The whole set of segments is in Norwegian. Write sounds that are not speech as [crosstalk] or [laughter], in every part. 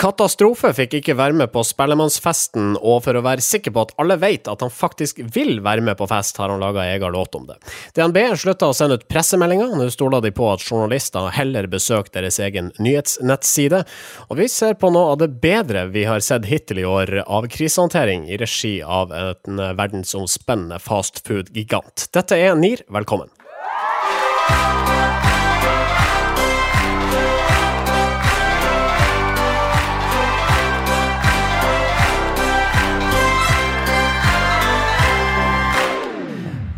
Katastrofe fikk ikke være med på Spellemannsfesten, og for å være sikker på at alle vet at han faktisk vil være med på fest, har han laga egen låt om det. DNB slutta å sende ut pressemeldinger, nå stoler de på at journalister heller besøker deres egen nyhetsnettside. Og vi ser på noe av det bedre vi har sett hittil i år av krisehåndtering i regi av en verdensomspennende fastfood-gigant. Dette er NIR, velkommen.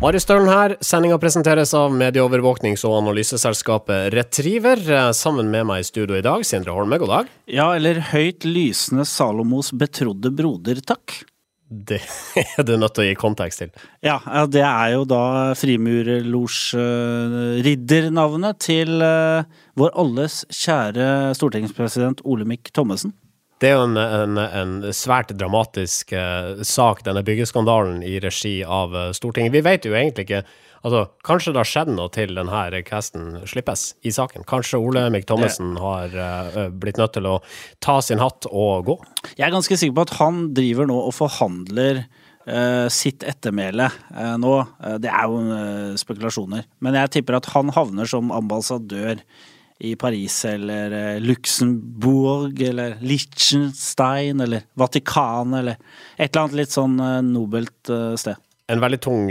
Marius Stølen her. Sendinga presenteres av medieovervåknings- og analyseselskapet Retriever. Sammen med meg i studio i dag, Sindre Holme, god dag. Ja, eller høyt lysende Salomos betrodde broder, takk. Det [laughs] er du nødt til å gi kontekst til. Ja, det er jo da frimurerlosj-riddernavnet til eh, vår alles kjære stortingspresident Olemic Thommessen. Det er jo en, en, en svært dramatisk uh, sak, denne byggeskandalen i regi av uh, Stortinget. Vi vet jo egentlig ikke Altså, kanskje det har skjedd noe til denne casten slippes i saken? Kanskje Ole Mikk Thommessen har uh, blitt nødt til å ta sin hatt og gå? Jeg er ganske sikker på at han driver nå og forhandler Uh, sitt ettermæle uh, nå. Det er jo spekulasjoner. Men jeg tipper at han havner som ambassadør i Paris eller eh, Luxembourg eller Liechtenstein eller Vatikanet eller et eller annet litt sånn eh, nobelt eh, sted. En veldig tung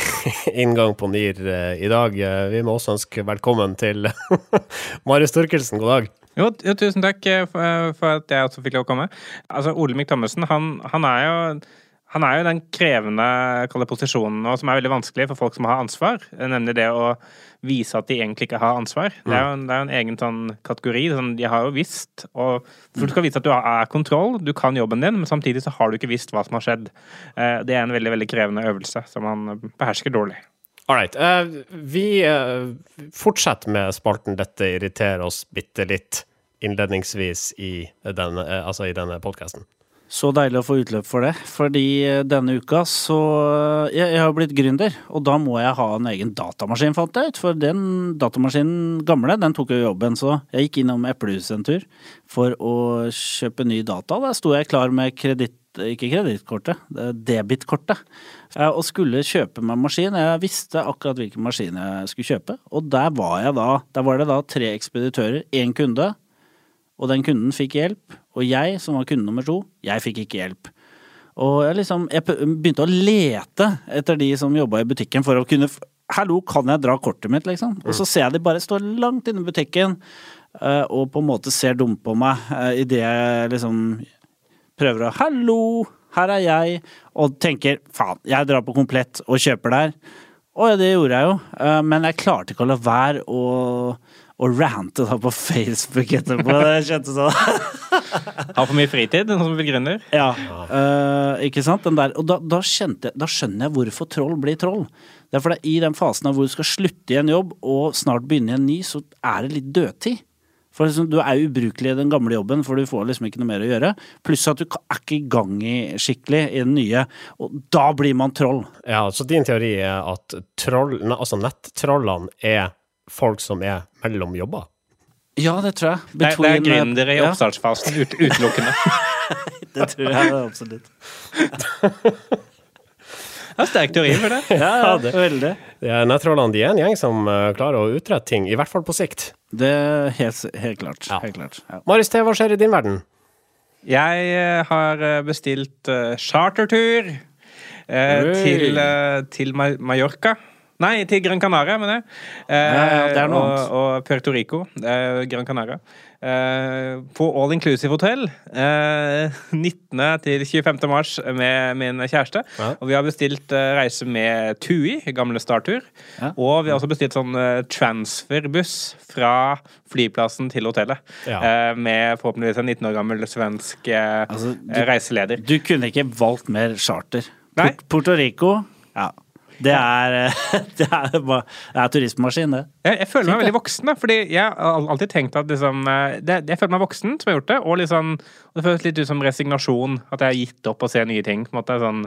[laughs] inngang på NIR i dag. Vi må også ønske velkommen til [laughs] Marius Torkelsen, god dag. Jo, jo, tusen takk for, for, at jeg også fikk lov å komme. Altså, Olemic Thommessen, han, han er jo han er jo i den krevende posisjonen og som er veldig vanskelig for folk som har ansvar, nemlig det å vise at de egentlig ikke har ansvar. Det er jo en, er en egen sånn kategori. Sånn, de har jo visst og du skal vise at du har kontroll, du kan jobben din, men samtidig så har du ikke visst hva som har skjedd. Eh, det er en veldig, veldig krevende øvelse som han behersker dårlig. Right. Uh, vi fortsetter med spalten 'Dette irriterer oss bitte litt' innledningsvis i denne, altså denne podkasten. Så deilig å få utløp for det, fordi eh, denne uka så eh, Jeg, jeg har blitt gründer, og da må jeg ha en egen datamaskin, fant jeg ut. For den datamaskinen gamle, den tok jo jobben, så jeg gikk innom Eplehuset en tur for å kjøpe ny data. Der sto jeg klar med kreditt ikke kredittkortet, debitkortet, og skulle kjøpe meg maskin. Jeg visste akkurat hvilken maskin jeg skulle kjøpe, og der var da Der var det da tre ekspeditører, én kunde, og den kunden fikk hjelp. Og jeg, som var kunde nummer to, jeg fikk ikke hjelp. Og jeg liksom Jeg begynte å lete etter de som jobba i butikken for å kunne Hallo, kan jeg dra kortet mitt, liksom? Og så ser jeg de bare står langt inne i butikken uh, og på en måte ser dumt på meg uh, idet jeg liksom prøver å Hallo, her er jeg. Og tenker faen, jeg drar på komplett og kjøper der. Og det gjorde jeg jo, uh, men jeg klarte ikke å la være å og rante da på Facebook etterpå. Det kjentes sånn. [laughs] Har for mye fritid, noen som gründer. Ja, uh, ikke sant. Der, og da, da, kjente, da, skjønner jeg hvorfor troll blir troll. Det er fordi i den fasen av hvor du skal slutte i en jobb og snart begynne i en ny, så er det litt dødtid. For liksom, Du er ubrukelig i den gamle jobben, for du får liksom ikke noe mer å gjøre. Pluss at du er ikke i gang i skikkelig i den nye. Og da blir man troll. Ja, så din teori er at troll, altså nettrollene er folk som er mellom jobber? Ja, det tror jeg. Between, det, er gründere i oppstartsfasen ut, utelukkende. [laughs] det tror jeg det [laughs] absolutt. Det er sterk teori for det. [laughs] Ja, ja det, veldig. Ja, Nettrollene de er en gjeng som uh, klarer å utrette ting, i hvert fall på sikt. Det er helt, helt klart. Ja. Helt klart ja. Marius T, hva skjer i din verden? Jeg uh, har bestilt uh, chartertur til, til Mallorca. Nei, til Gran Canaria, mener jeg. Eh, ja, ja, det er noe og, annet. Og Puerto Rico. Eh, Gran Canaria. Eh, på all inclusive hotell. 19. Eh, [laughs] til 25. mars med min kjæreste. Ja. Og vi har bestilt eh, reise med TUI, gamle Startur. Og vi har også bestilt sånn eh, transferbuss fra flyplassen til hotellet. med forhåpentligvis en 19 år gammel svensk altså, du, reiseleder. Du kunne ikke valgt mer charter. Nei. Puerto Rico. Ja. Det er, [laughs] det er, det er turismemaskin, det. Jeg, jeg, føler meg veldig voksen, da, fordi jeg har alltid tenkt at liksom, eh, det, Jeg føler meg voksen som har gjort det, og liksom, det føles litt ut som resignasjon. At jeg har gitt opp å se nye ting. på en måte, sånn,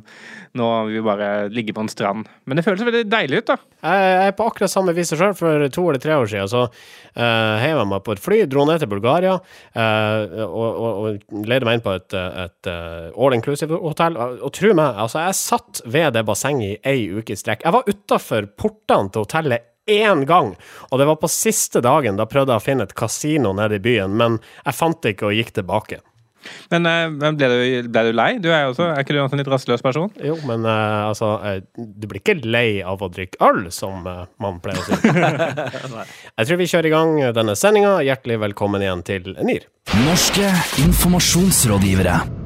Nå vil vi bare ligge på en strand. Men det føles veldig deilig ut, da. Jeg er på akkurat samme vis sjøl. For to eller tre år siden så uh, heiv jeg meg på et fly, dro ned til Bulgaria uh, og, og, og, leide meg inn på et, et uh, all inclusive-hotell. Og, og tro meg, altså, jeg satt ved det bassenget i ei uke i strekk. Jeg var utafor portene til hotellet én gang. Og det var på siste dagen. Da prøvde jeg å finne et kasino nede i byen, men jeg fant det ikke og gikk tilbake. Men, eh, men ble, du, ble, du, lei? Du er, også, er ikke du en litt rastløs person? Jo, men uh, altså uh, Du blir ikke lei av å drikke øl, som uh, man pleier å si. [laughs] jeg tror vi kjører i gang denne sendinga. Hjertelig velkommen igjen til NIR. Norske informasjonsrådgivere.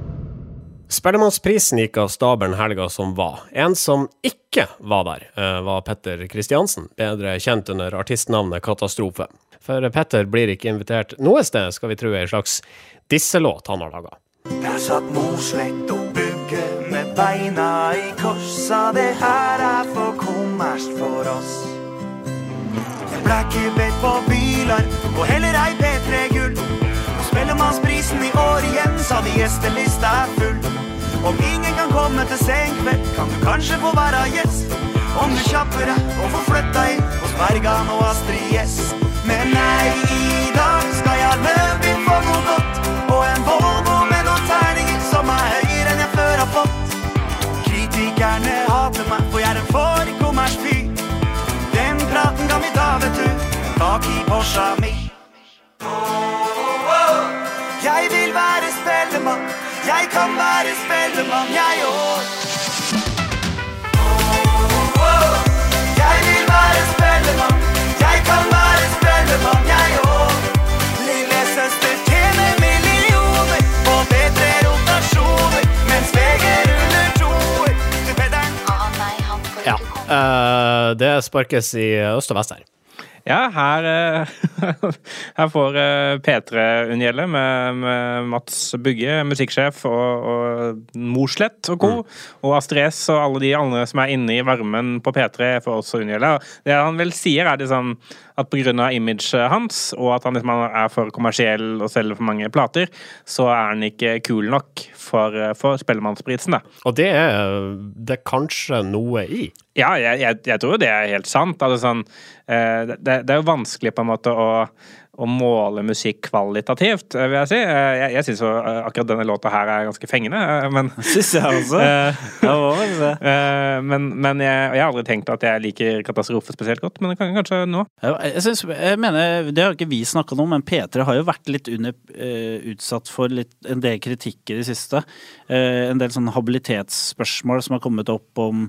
Spellemannsprisen gikk av stabelen helga som var. En som ikke var der, eh, var Petter Kristiansen, bedre kjent under artistnavnet Katastrofe. For Petter blir ikke invitert noe sted, skal vi tro ei slags disselåt han har laga. Der satt Moslett og Bugge med beina i kors, sa det her er for kommersielt for oss. Jeg ble ikke bedt på Bylarm og heller ei P3 Gull. Spellemannsprisen sa de gjestelista er full. Om ingen kan komme til senkveld, kan du kanskje få være gjest. Om du kjapper deg og får flytta inn hos Bergan og Astrid S. Men nei, i dag skal jeg Løvin få noe godt. Og en Volvo med noen terninger som er høyere enn jeg før har fått. Kritikerne hater meg, for jeg er en for kommersfyr. Den praten kan vi ta, vet du, Tak i Porscha det sparkes i øst og vest her. Ja, her, eh, [laughs] her får eh, P3 unngjelde med, med, Mats Bugge, musikksjef, og, og Morslett og co. Mm. Og Astrid S og alle de andre som er inne i varmen på P3, får også unngjelde. Det han vel sier, er liksom at pga. imaget hans, og at han liksom er for kommersiell og selger for mange plater, så er han ikke kul nok for, for Spellemannsprisen, da. Og det er det kanskje noe i? Ja, jeg, jeg, jeg tror det er helt sant. Altså, sånn, det, det, det, er jo vanskelig på en måte å å måle musikk kvalitativt, vil jeg si. Eh, jeg, jeg syns eh, akkurat denne låta her er ganske fengende, eh, men [laughs] Syns jeg også. [laughs] men, men jeg, jeg, har aldri tenkt at jeg liker katastrofe spesielt godt, men det kan kanskje nå. Jeg, synes, jeg mener, Det har ikke vi snakka om, men P3 har jo vært litt under, uh, utsatt for litt, en del kritikk i det siste. Uh, en del sånn habilitetsspørsmål som har kommet opp om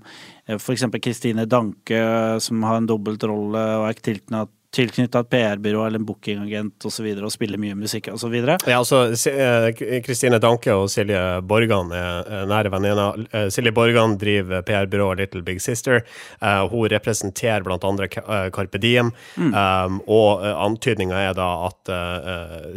f.eks. Kristine Danke, som har en dobbeltrolle og er tilknyttet tilknytta et PR-byrå eller en bookingagent osv. Og, så videre, og spiller mye musikk osv. Ja, altså Kristine eh, Danke og Silje Borgan er nære venninner. Eh, Silje Borgan driver PR-byrået Little Big Sister. Hun representerer andre Carpe Diem, mm. um, og antydninga er da at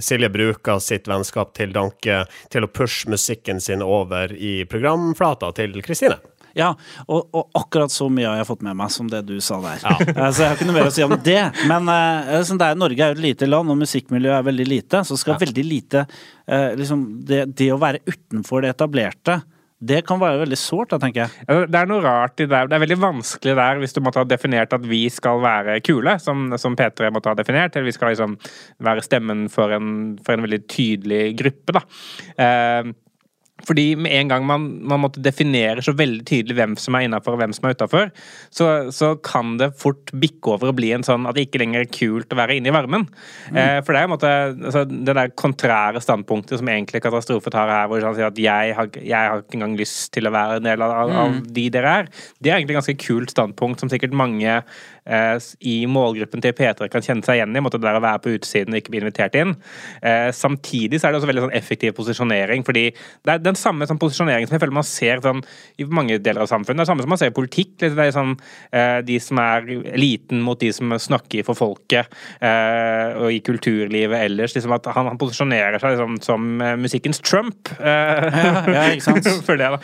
Silje bruker sitt vennskap til Danke til å pushe musikken sin over i programflata til Kristine. Ja, og, og, akkurat så mye har jeg fått med meg som det du sa der. Ja. [laughs] Eh, så jeg har ikke noe mer å si om det. Men uh, er, Norge er jo et lite land, og musikkmiljøet er veldig lite. Så skal ja. veldig lite uh, liksom det, det, å være utenfor det etablerte det kan være veldig sårt, tenker jeg. Det er noe rart i det. Det er veldig vanskelig der hvis du måtte ha definert at vi skal være kule, som, som P3 måtte ha definert. Eller vi skal liksom være stemmen for en, for en veldig tydelig gruppe, da. Uh, fordi med en gang man, man, måtte definere så veldig tydelig hvem som er innafor og hvem som er utafor, så, så, kan det fort bikke over og bli en sånn at det ikke lenger er kult å være inne i varmen. Mm. Eh, for det er en måte altså, det der kontrære standpunktet som egentlig Katastrofe tar her, hvor han sier at jeg har, jeg har, ikke engang lyst til å være en del av, av, av mm. de dere er, det er egentlig et ganske kult standpunkt som sikkert mange i målgruppen til P3 kan kjenne seg igjen i. måtte det der å være på utsiden og ikke bli invitert inn. Eh, samtidig så er det også veldig sånn effektiv posisjonering, fordi det er den samme sånn posisjoneringen som jeg føler man ser sånn, i mange deler av samfunnet. Det er samme som man ser i politikk. Det er sånn, eh, de som er eliten mot de som snakker for folket, eh, og i kulturlivet ellers. Liksom at han, han posisjonerer seg liksom, som eh, musikkens Trump. Eh, ja, ja, ikke sant? [laughs] for det, da.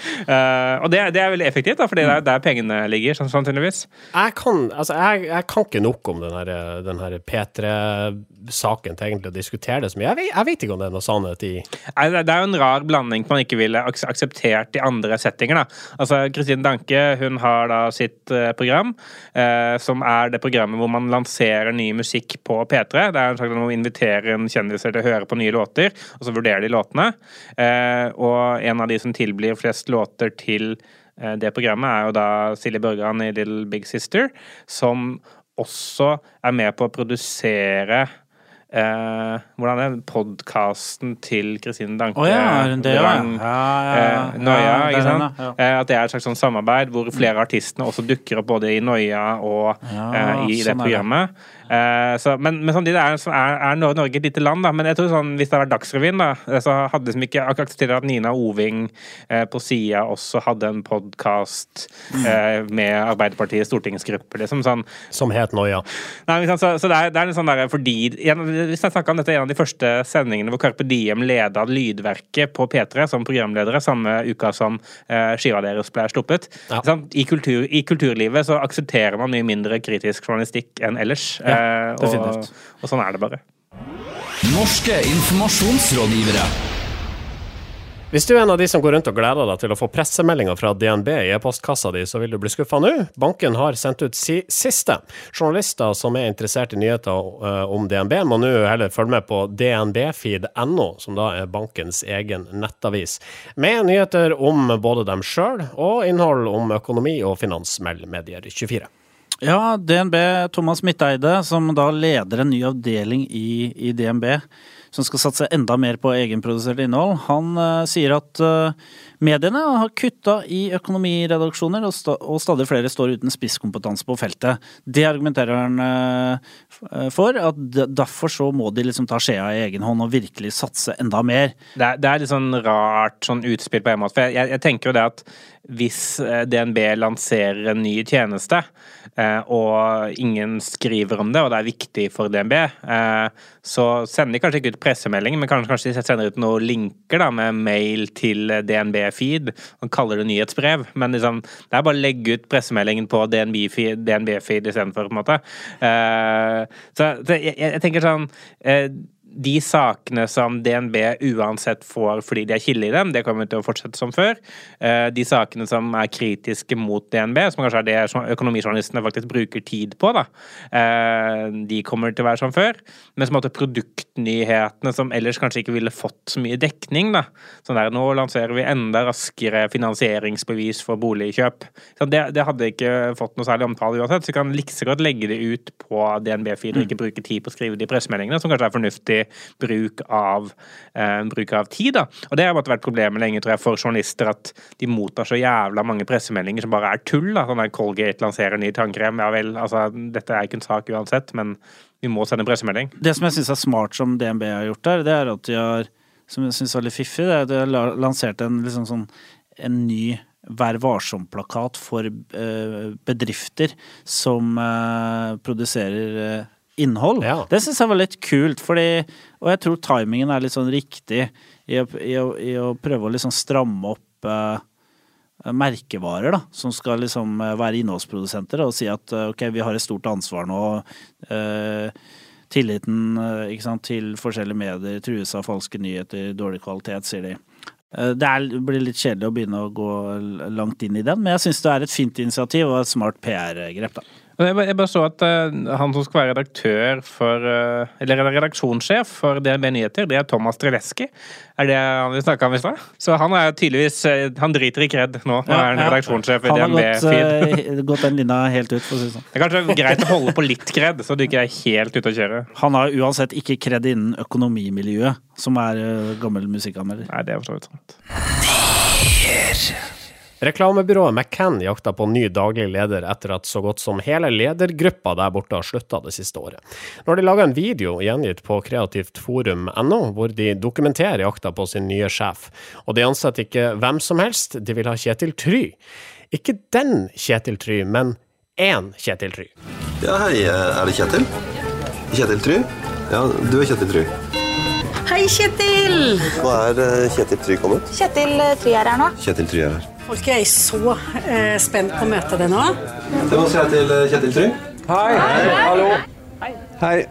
og det, det, er veldig effektivt, da, fordi det er der pengene ligger, sånn, sannsynligvis. Jeg kan, altså jeg jeg, jeg, kan ikke nok om den her, den her P3-saken til egentlig å diskutere det så mye. Jeg vet, jeg vet, ikke om det er noe sannhet i Det er jo en rar blanding man ikke ville akseptert i andre settinger. da. Altså, Kristine Danke hun har da sitt uh, program, eh, som er det programmet hvor man lanserer ny musikk på P3. Det er en slags Man inviterer en kjendiser til å høre på nye låter, og så vurderer de låtene. Eh, og en av de som tilblir flest låter til Eh, det programmet er jo da Silje Børgan i Little Big Sister, som også er med på å produsere Eh, hvordan er podkasten til Kristine Danke? Oh, ja, det, ja. Ja, ja, eh, Noia, ikke sant? Eh, at det er et slags sånn samarbeid hvor flere av artistene også dukker opp både i Noia og eh, i sånn det programmet. Eh, så, men, men samtidig er, er, er, Norge et lite land, da. Men jeg tror sånn, hvis det hadde vært Dagsrevyen, da, så hadde de ikke akseptert at Nina Oving eh, på sida også hadde en podkast eh, med Arbeiderpartiets stortingsgruppe, liksom sånn. Som het Noia. Nei, så, så, det er, det er en sånn der, fordi en, hvis jeg snakka om dette en av de første sendingene hvor Carpe Diem leda Lydverket på P3 som programledere samme uka som eh, skiva deres ble sluppet. Ja. I, kultur, I, kulturlivet så aksepterer man mye mindre kritisk journalistikk enn ellers. Ja, uh, og, og sånn er det bare. Norske informasjonsrådgivere. Hvis du er en av de som går rundt og gleder deg til å få pressemeldinger fra DNB i e-postkassa di, så vil du bli skuffa nå. Banken har sendt ut si siste. Journalister som er interessert i nyheter uh, om DNB, må nå heller følge med på dnbfeed.no, som da er bankens egen nettavis, med nyheter om både dem sjøl og innhold om økonomi og finans, melder Medier24. Ja, DNB, Thomas Midteide, som da leder en ny avdeling i, i DNB som skal satse enda mer på egenprodusert innhold, han uh, sier at uh, mediene har kutta i økonomiredaksjoner, og, sta og, stadig flere står uten spisskompetanse på feltet. Det argumenterer han uh, for, at derfor så må de liksom ta skjea i egen hånd og virkelig satse enda mer. Det er, det er litt sånn rart sånn utspill på en måte, for jeg, jeg tenker jo det at hvis DNB lanserer en ny tjeneste, Eh, og ingen skriver om det, og det er viktig for DNB, eh, så sender de kanskje ikke ut pressemelding, men kanskje, de sender ut noen linker da, med mail til DNB-feed Han kaller det nyhetsbrev. Men liksom, det er bare å legge ut pressemeldingen på DNB-feed DNB istedenfor, på en måte. Uh, så, jeg, jeg tenker sånn de sakene som DNB uansett får fordi de er kilde i dem, det kommer til å fortsette som før. Eh, de sakene som er kritiske mot DNB, som kanskje er det økonomijournalistene faktisk bruker tid på, da, de kommer til å være som før. Men som produktnyhetene som ellers kanskje ikke ville fått så mye dekning, da. Sånn der, nå lanserer vi enda raskere finansieringsbevis for boligkjøp. Det, det, hadde ikke fått noe særlig omtale uansett, så vi kan like godt legge det ut på DNB-feed og ikke bruke tid på å skrive de pressemeldingene, som kanskje er fornuftig bruk av, eh, bruk av tid. Da. Og Det har vært problemet lenge tror jeg, for journalister, at de mottar så jævla mange pressemeldinger som bare er tull. da, sånn der Colgate lanserer ny tannkrem. Ja vel, altså, dette er ikke en sak uansett, men vi må sende pressemelding. Det som jeg syns er smart som DNB har gjort der, det er at de har, som jeg syns er litt fiffig, det er at de har lansert en, liksom sånn, en ny Vær varsom-plakat for uh, bedrifter som uh, produserer uh, innhold. Ja. Det syns jeg var litt kult, fordi, og jeg tror timingen er litt sånn riktig i å, i å, i å prøve å liksom stramme opp uh, merkevarer, da, som skal liksom eh, være innholdsprodusenter og si at uh, ok, vi har et stort ansvar nå. Tilliten sant, til forskjellige medier trues av falske nyheter, dårlig kvalitet, sier de. Det er, blir litt kjedelig å begynne å gå langt inn i den, men jeg syns det er et fint initiativ og et smart PR-grep. da. Jeg bare, så at uh, han som skal være redaktør for uh, Eller redaksjonssjef for DNB Nyheter, det er Thomas Treleski. Er det han vi snakka om i stad? Så han er tydeligvis uh, Han driter i kred nå. Han er en ja. redaksjonssjef i DNB Feed. Han har gått den linja helt ut, for å si det sånn. Det er kanskje greit å holde på litt kred, så du ikke er helt ute å kjøre. Han har uansett ikke kred innen økonomimiljøet, som er gammel musikkanmelder. Nei, det er for så vidt sant. Reklamebyrået McCann jakta på ny daglig leder etter at så godt som hele ledergruppa der borte har slutta det siste året. Nå har de laga en video gjengitt på kreativtforum.no, hvor de dokumenterer jakta på sin nye sjef. Og de ansetter ikke hvem som helst, de vil ha Kjetil Try. Ikke den Kjetil Try, men én Kjetil Try. Ja, hei, er det Kjetil? Kjetil Try? Ja, du er Kjetil Try. Hei, Kjetil! Hva er eh, Kjetil Try kommet? Kjetil Try er her nå. Kjetil Try er her. Folk er så eh, spent på å møte deg nå. Det må si til eh, Kjetil Try. Hei. Hallo. Hei.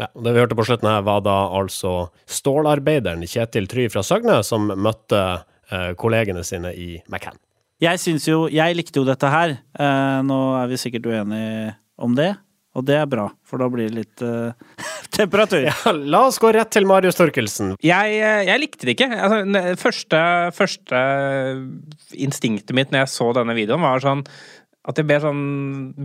Ja, det vi hørte på slutten her, var da altså stålarbeideren Kjetil Try fra Søgne som møtte eh, kollegene sine i McCann. Jeg syns jo Jeg likte jo dette her. Eh, nå er vi sikkert uenige om det, og det er bra, for da blir det litt uh, [laughs] temperatur. Ja, la oss gå rett til Marius Torkelsen. Jeg, eh, jeg likte det ikke. Altså, første, første instinktet mitt når jeg så denne videoen, var sånn at det ble sånn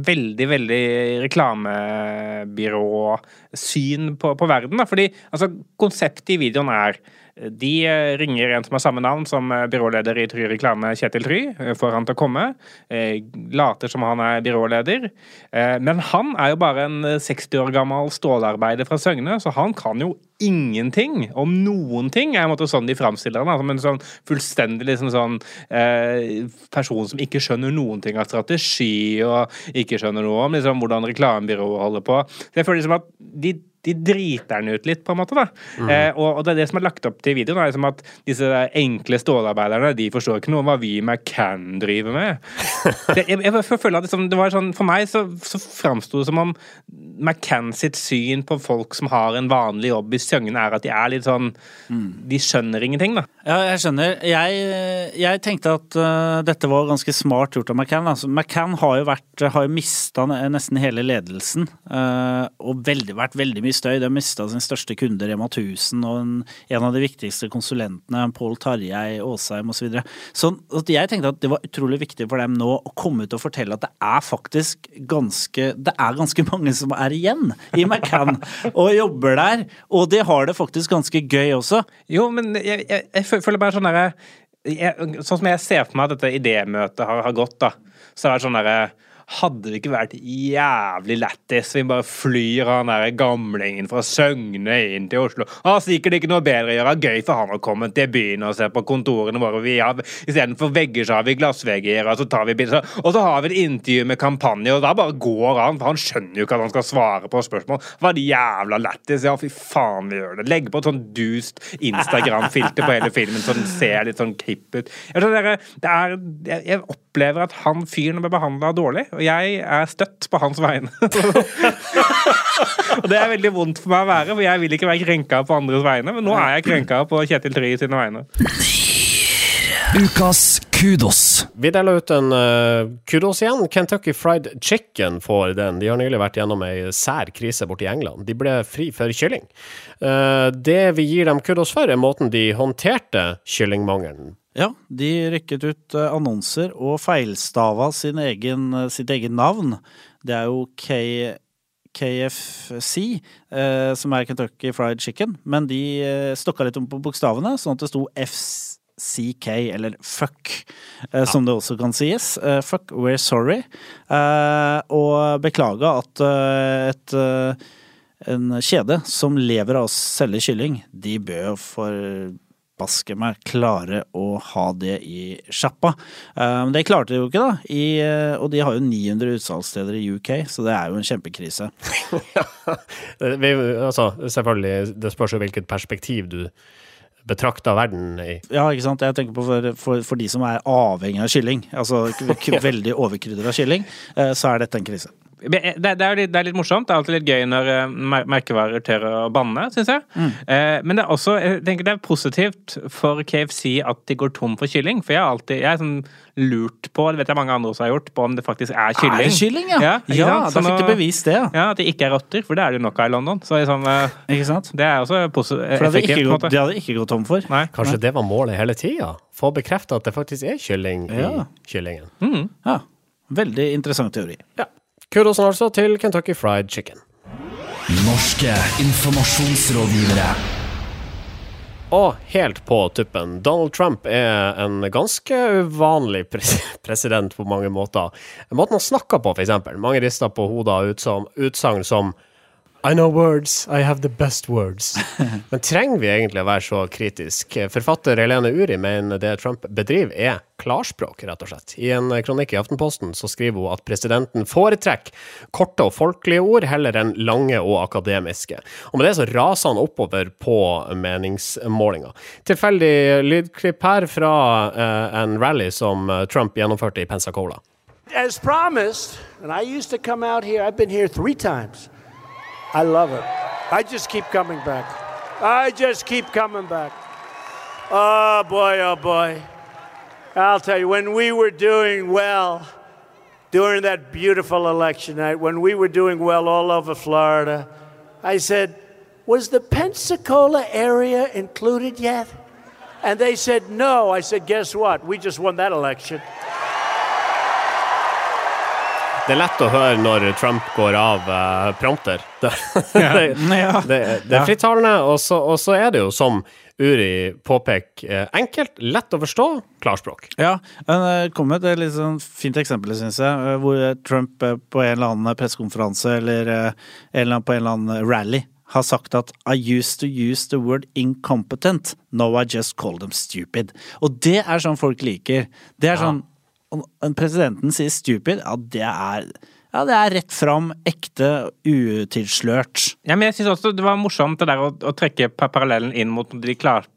veldig, veldig reklamebyråsyn på, på verden. Da. Fordi altså, konseptet i videoen er de eh, ringer en som har samme navn som eh, byråleder i Try Reklame, Kjetil Try, eh, får han til å komme. Later som han er byråleder. Men han er jo bare en eh, 60 år gammel stålarbeider fra Søgne, så han kan jo ingenting om noen ting. er måtte sånn de framstiller han, som en sånn fullstendig liksom sånn person som ikke skjønner noen ting av strategi, og ikke skjønner noe om liksom, hvordan reklamebyrået holder på. Så jeg føler liksom at de de driter den ut litt, på en måte. da. Eh, og, og det er det som er lagt opp til videoen, er liksom at disse enkle stålarbeiderne de forstår ikke noe om hva vi i McCann driver med. [laughs] Det, jeg, jeg, føler at liksom, det var sånn, For meg så, så framsto det som om McCann sitt syn på folk som har en vanlig jobb i Søgne, er at de er litt sånn De skjønner ingenting, da. Ja, jeg skjønner. Jeg, jeg tenkte at uh, dette var ganske smart gjort av McCann. Altså, McCann har jo, vært, har jo mista nesten hele ledelsen, uh, og veldig, vært veldig mye støy. De har mista sin største kunde, Rema 1000, og en, en av de viktigste konsulentene, Pål Tarjei Aasheim osv. Så, videre. så jeg tenkte at det var utrolig viktig for dem nå å komme ut og fortelle at det er faktisk ganske Det er ganske [laughs] mange som er igjen i McCann og jobber der, og de har det faktisk ganske gøy også. Jo, men jeg, jeg, jeg føler bare sånn derre Sånn som jeg ser for meg at dette idémøtet har, har gått, da, så er det sånn derre hadde det ikke vært jævlig lættis vi bare flyr han der gamlingen fra Søgne inn til Oslo? har sikkert ikke noe bedre å gjøre. Gøy for han å komme til byen og se på kontorene våre. Vi har, Istedenfor vegger, så har vi glassvegger, og så tar vi bilder. Og så har vi et intervju med kampanje, og da bare går han, for han skjønner jo ikke at han skal svare på spørsmål. Var det jævla lættis? Ja, fy faen, vi gjør det. Legg på et sånn dust Instagram-filter på hele filmen, så den ser litt sånn klipp ut. Jeg, dere, er, jeg opplever at han fyren ble behandla dårlig, og jeg er støtt på hans vegne. [laughs] og det er veldig vondt for meg å være, for jeg vil ikke være krenka på andres vegne, men nå er jeg krenka på Kjetil Try sine vegne. Ukas kudos. Vi deler ut en uh, kudos igjen. Kentucky Fried Chicken får den. De har nylig vært gjennom ei sær krise borti England. De ble fri for kylling. Uh, det vi gir dem kudos for, er måten de håndterte kyllingmangelen Ja, de rykket ut eh, annonser og feilstava sin egen, eh, sitt egen navn. Det er jo K... KFC, eh, som er Kentucky Fried Chicken, men de eh, stokka litt om på bokstavene, sånn at det sto FCK, eller fuck, eh, som det også kan sies. Eh, fuck, we're sorry. Eh, og beklaga at et en kjede som lever av å selge kylling, de bør jo forbaske meg klare å ha det i sjappa. Eh, Men det klarte de jo ikke, da. I, eh, og de har jo 900 utsalgssteder i UK, så det er jo en kjempekrise. [laughs] Eh, vi, altså, selvfølgelig, det spørs jo hvilket perspektiv du betrakter verden i. Ja, ikke sant. Jeg tenker på for, for, for de som er avhengig av kylling, altså [laughs] veldig overkrydder av kylling, eh, så er dette en krise. Det, det, er litt, det er litt morsomt. Det er alltid litt gøy når eh, merkevarer tør å banne, syns jeg. Eh, men det er også jeg tenker det er positivt for KFC at de går tom for kylling. For jeg har alltid jeg er sånn lurt på, det vet jeg mange andre også har gjort, på om det faktisk er kylling. Er det kylling, ja? Ja, Ja, da fikk du bevist det, ja. Ja, At det ikke er rotter, for det er det jo nok av i London. Så liksom, eh, Ikke sant? det er også positivt For det hadde gått, hadde ikke gått tom for. Nei. Kanskje det var målet hele tida? Få bekrefta at det faktisk er kylling Ja. i kyllingen. Ja. Veldig interessant teori. Ja. Kudosen altså til Kentucky Fried Chicken. Norske informasjonsrådgivere. Og helt på tuppen, Donald Trump er en ganske uvanlig pres [laughs] president på mange måter. Måten han snakker på, eksempel. Mange rister på hodet av utsagn som I know words, I have the best words. [laughs] Men trenger vi egentlig å være så kritisk? Forfatter Helene Uri mener det Trump bedriver er klarspråk, rett og slett. I en kronikk i Aftenposten så skriver hun at presidenten foretrekker korte og folkelige ord heller enn lange og akademiske. Og med det så raser han oppover på meningsmålinga. Tilfeldig lydklipp her fra uh, en rally som Trump gjennomførte i Pensacola. as promised, and I used to come out here, I've been here three times. I love it. I just keep coming back. I just keep coming back. Oh boy, oh boy. I'll tell you, when we were doing well during that beautiful election night, when we were doing well all over Florida, I said, Was the Pensacola area included yet? And they said, No. I said, Guess what? We just won that election. Det er lett å høre når Trump går av uh, prompter. [laughs] Det, det, det, det er frittalende, og så, og så er det jo som Uri påpeker, eh, enkelt, lett å forstå, klarspråk. Ja, det kom et litt sånn fint eksempel, syns jeg, eh, hvor Trump på en eller annen pressekonferanse eller på en eller annen rally har sagt at I used to use the word incompetent, now I just call them stupid. Og det er sånn folk liker. Det er sånn om presidenten sier stupid, ja, det er ja, det er rett fram, ekte, utilslørt. Ja, men jeg syns også det var morsomt det der å, å trekke parallellen inn mot de klar,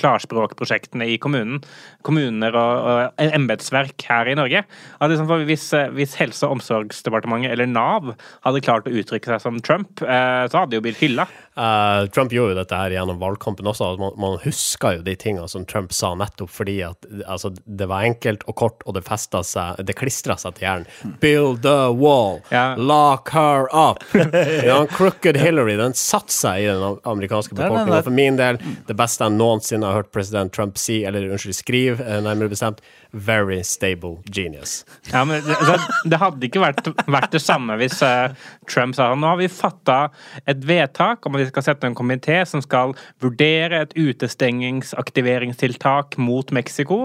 klarspråkprosjektene i kommunen, kommuner og, og embetsverk her i Norge. Liksom hvis, hvis, Helse- og omsorgsdepartementet eller Nav hadde klart å uttrykke seg som Trump, eh, så hadde det jo blitt hylla. Uh, Trump gjorde jo dette her gjennom valgkampen også. Man, man husker jo de tingene som Trump sa nettopp fordi at altså, det var enkelt og kort, og det festa seg Det klistra seg til hjernen. Build the wall! Ja. Lock her up! [laughs] den crooked Hillary, den satte seg i den amerikanske befolkninga. For min del, det beste jeg noensinne har hørt president Trump si, eller unnskyld, skrive, eh, nærmere bestemt, very stable genius. Ja, men det, det hadde ikke vært, vært, det samme hvis uh, Trump sa nå har vi fatta et vedtak om at vi skal sette en komité som skal vurdere et utestengingsaktiveringstiltak mot Mexico.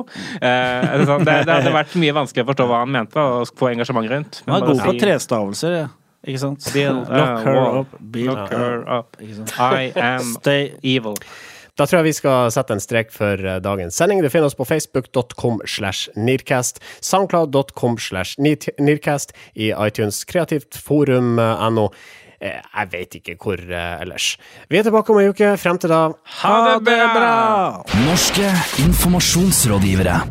Uh, det, det, hadde vært mye vanskelig å forstå hva han mente og få engasjement rundt. Han er god på trestavelser, ja. Ikke sant? Build, lock her up. Lock her up. I am Stay evil. Da tror jeg vi skal sette en strek for eh, dagens sending. Du finner oss på facebook.com slash Nearcast, soundcloud.com slash Nearcast, i iTunes, kreativt forum.no. Eh, jeg vet ikke hvor eh, ellers. Vi er tilbake om ei uke. Frem til da, ha det bra! Norske informasjonsrådgivere.